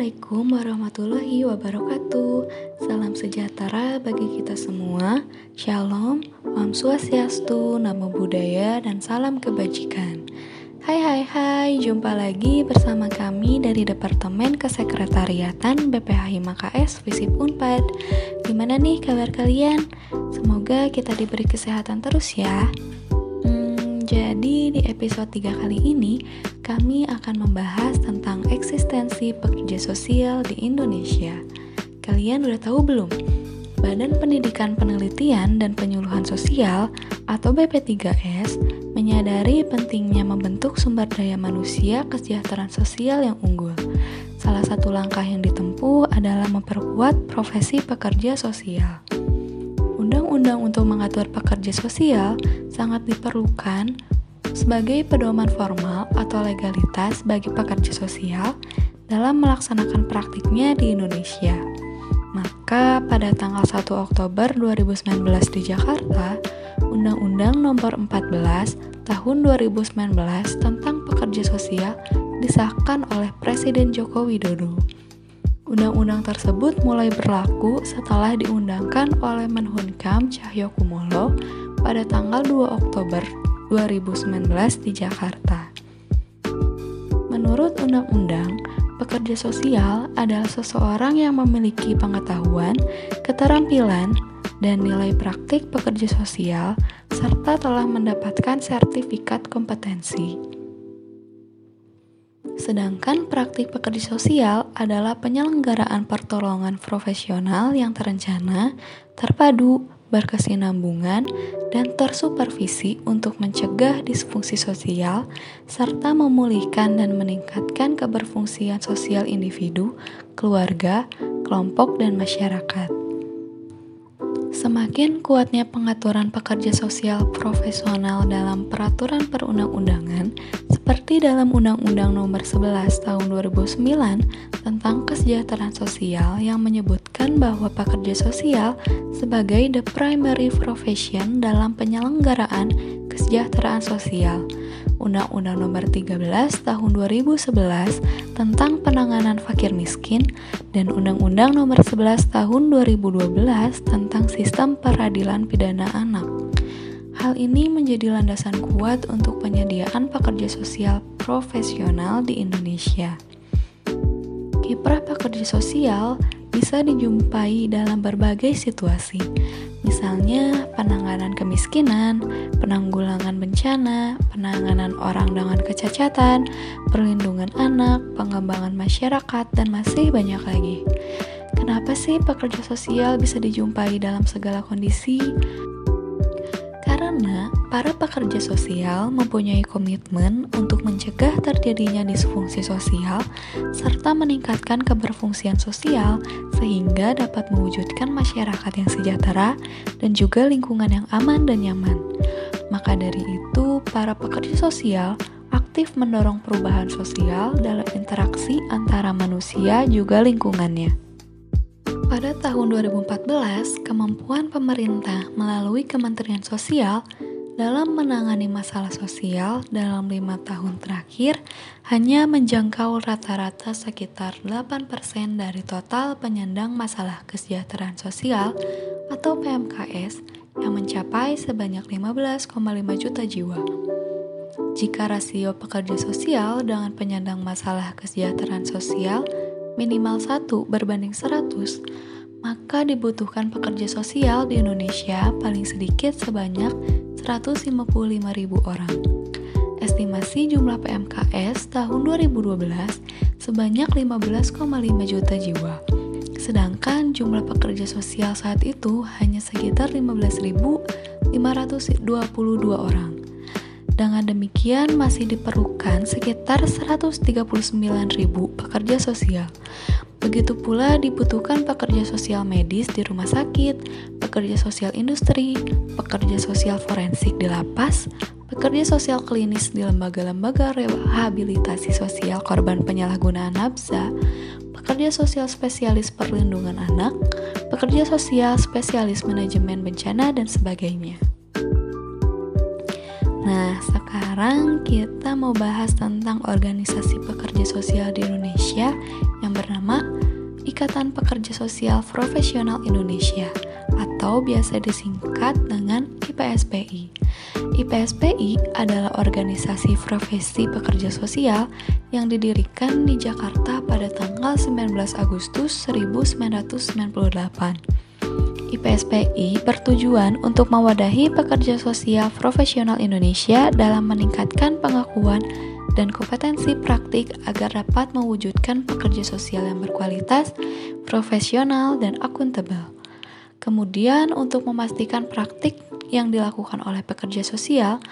Assalamualaikum warahmatullahi wabarakatuh. Salam sejahtera bagi kita semua. Shalom, Om Swastiastu, Namo Buddhaya, dan salam kebajikan. Hai hai hai, jumpa lagi bersama kami dari Departemen Kesekretariatan BPH MKS Visip Unpad. Gimana nih kabar kalian? Semoga kita diberi kesehatan terus ya jadi di episode 3 kali ini kami akan membahas tentang eksistensi pekerja sosial di Indonesia. Kalian udah tahu belum? Badan Pendidikan Penelitian dan Penyuluhan Sosial atau BP3S menyadari pentingnya membentuk sumber daya manusia kesejahteraan sosial yang unggul. Salah satu langkah yang ditempuh adalah memperkuat profesi pekerja sosial. Undang-undang untuk mengatur pekerja sosial sangat diperlukan sebagai pedoman formal atau legalitas bagi pekerja sosial dalam melaksanakan praktiknya di Indonesia. Maka pada tanggal 1 Oktober 2019 di Jakarta, Undang-Undang Nomor 14 Tahun 2019 tentang Pekerja Sosial disahkan oleh Presiden Joko Widodo. Undang-undang tersebut mulai berlaku setelah diundangkan oleh Menhunkam Cahyokumolo pada tanggal 2 Oktober 2019 di Jakarta. Menurut undang-undang, pekerja sosial adalah seseorang yang memiliki pengetahuan, keterampilan, dan nilai praktik pekerja sosial serta telah mendapatkan sertifikat kompetensi. Sedangkan praktik pekerja sosial adalah penyelenggaraan pertolongan profesional yang terencana, terpadu, berkesinambungan, dan tersupervisi untuk mencegah disfungsi sosial serta memulihkan dan meningkatkan keberfungsian sosial individu, keluarga, kelompok, dan masyarakat. Semakin kuatnya pengaturan pekerja sosial profesional dalam peraturan perundang-undangan, seperti dalam Undang-Undang Nomor 11 Tahun 2009 tentang Kesejahteraan Sosial yang menyebutkan bahwa pekerja sosial sebagai the primary profession dalam penyelenggaraan kesejahteraan sosial. Undang-Undang Nomor 13 Tahun 2011 tentang Penanganan Fakir Miskin dan Undang-Undang Nomor 11 Tahun 2012 tentang Sistem Peradilan Pidana Anak. Hal ini menjadi landasan kuat untuk penyediaan pekerja sosial profesional di Indonesia. Kiprah pekerja sosial bisa dijumpai dalam berbagai situasi, misalnya penanganan kemiskinan, penanggulangan bencana, penanganan orang dengan kecacatan, perlindungan anak, pengembangan masyarakat, dan masih banyak lagi. Kenapa sih pekerja sosial bisa dijumpai dalam segala kondisi? Karena para pekerja sosial mempunyai komitmen untuk mencegah terjadinya disfungsi sosial serta meningkatkan keberfungsian sosial sehingga dapat mewujudkan masyarakat yang sejahtera dan juga lingkungan yang aman dan nyaman. Maka dari itu, para pekerja sosial aktif mendorong perubahan sosial dalam interaksi antara manusia juga lingkungannya. Pada tahun 2014, kemampuan pemerintah melalui Kementerian Sosial dalam menangani masalah sosial dalam lima tahun terakhir hanya menjangkau rata-rata sekitar 8% dari total penyandang masalah kesejahteraan sosial atau PMKS yang mencapai sebanyak 15,5 juta jiwa. Jika rasio pekerja sosial dengan penyandang masalah kesejahteraan sosial minimal satu berbanding 100, maka dibutuhkan pekerja sosial di Indonesia paling sedikit sebanyak 155.000 orang. Estimasi jumlah PMKS tahun 2012 sebanyak 15,5 juta jiwa. Sedangkan jumlah pekerja sosial saat itu hanya sekitar 15.522 orang. Dengan demikian masih diperlukan sekitar 139.000 pekerja sosial. Begitu pula dibutuhkan pekerja sosial medis di rumah sakit, pekerja sosial industri, pekerja sosial forensik di lapas, pekerja sosial klinis di lembaga-lembaga rehabilitasi sosial korban penyalahgunaan nafsa, pekerja sosial spesialis perlindungan anak, pekerja sosial spesialis manajemen bencana, dan sebagainya. Nah, sekarang kita mau bahas tentang organisasi pekerja sosial di Indonesia yang bernama Ikatan Pekerja Sosial Profesional Indonesia atau biasa disingkat dengan IPSPI. IPSPI adalah organisasi profesi pekerja sosial yang didirikan di Jakarta pada tanggal 19 Agustus 1998. IPSPI bertujuan untuk mewadahi pekerja sosial profesional Indonesia dalam meningkatkan pengakuan dan kompetensi praktik agar dapat mewujudkan pekerja sosial yang berkualitas, profesional, dan akuntabel. Kemudian, untuk memastikan praktik yang dilakukan oleh pekerja sosial,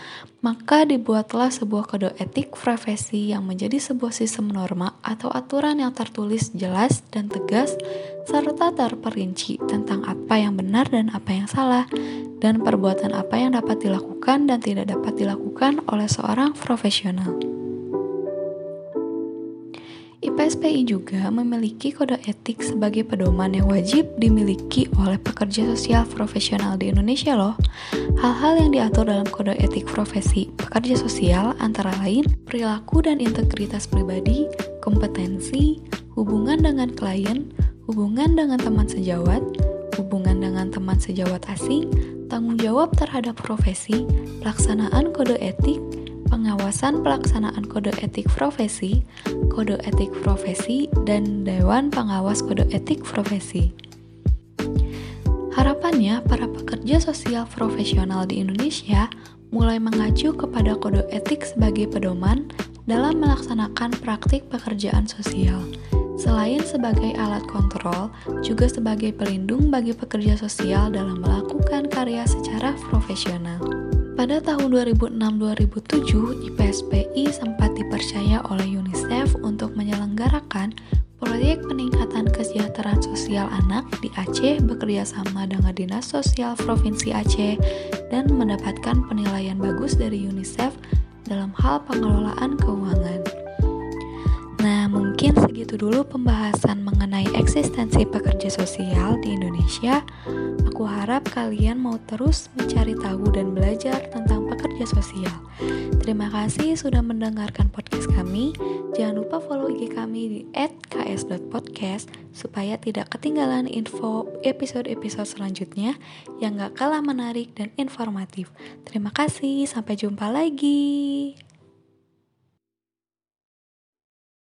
maka dibuatlah sebuah kode etik profesi yang menjadi sebuah sistem norma atau aturan yang tertulis jelas dan tegas serta terperinci tentang apa yang benar dan apa yang salah dan perbuatan apa yang dapat dilakukan dan tidak dapat dilakukan oleh seorang profesional. IPSPI juga memiliki kode etik sebagai pedoman yang wajib dimiliki oleh pekerja sosial profesional di Indonesia loh. Hal-hal yang diatur dalam kode etik profesi pekerja sosial antara lain perilaku dan integritas pribadi, kompetensi, hubungan dengan klien, hubungan dengan teman sejawat, hubungan dengan teman sejawat asing, tanggung jawab terhadap profesi, pelaksanaan kode etik, pengawasan pelaksanaan kode etik profesi, kode etik profesi, dan Dewan Pengawas Kode Etik Profesi. Harapannya, para pekerja sosial profesional di Indonesia mulai mengacu kepada kode etik sebagai pedoman dalam melaksanakan praktik pekerjaan sosial. Selain sebagai alat kontrol, juga sebagai pelindung bagi pekerja sosial dalam melakukan karya secara profesional. Pada tahun 2006-2007, IPSPI sempat dipercaya oleh UNICEF untuk menyelenggarakan proyek peningkatan kesejahteraan sosial anak di Aceh bekerjasama dengan Dinas Sosial Provinsi Aceh dan mendapatkan penilaian bagus dari UNICEF dalam hal pengelolaan keuangan. Nah, mungkin segitu dulu pembahasan mengenai eksistensi pekerja sosial di Indonesia. Aku harap kalian mau terus mencari tahu dan belajar tentang pekerja sosial. Terima kasih sudah mendengarkan podcast kami. Jangan lupa follow IG kami di @ks.podcast supaya tidak ketinggalan info episode-episode selanjutnya yang gak kalah menarik dan informatif. Terima kasih, sampai jumpa lagi.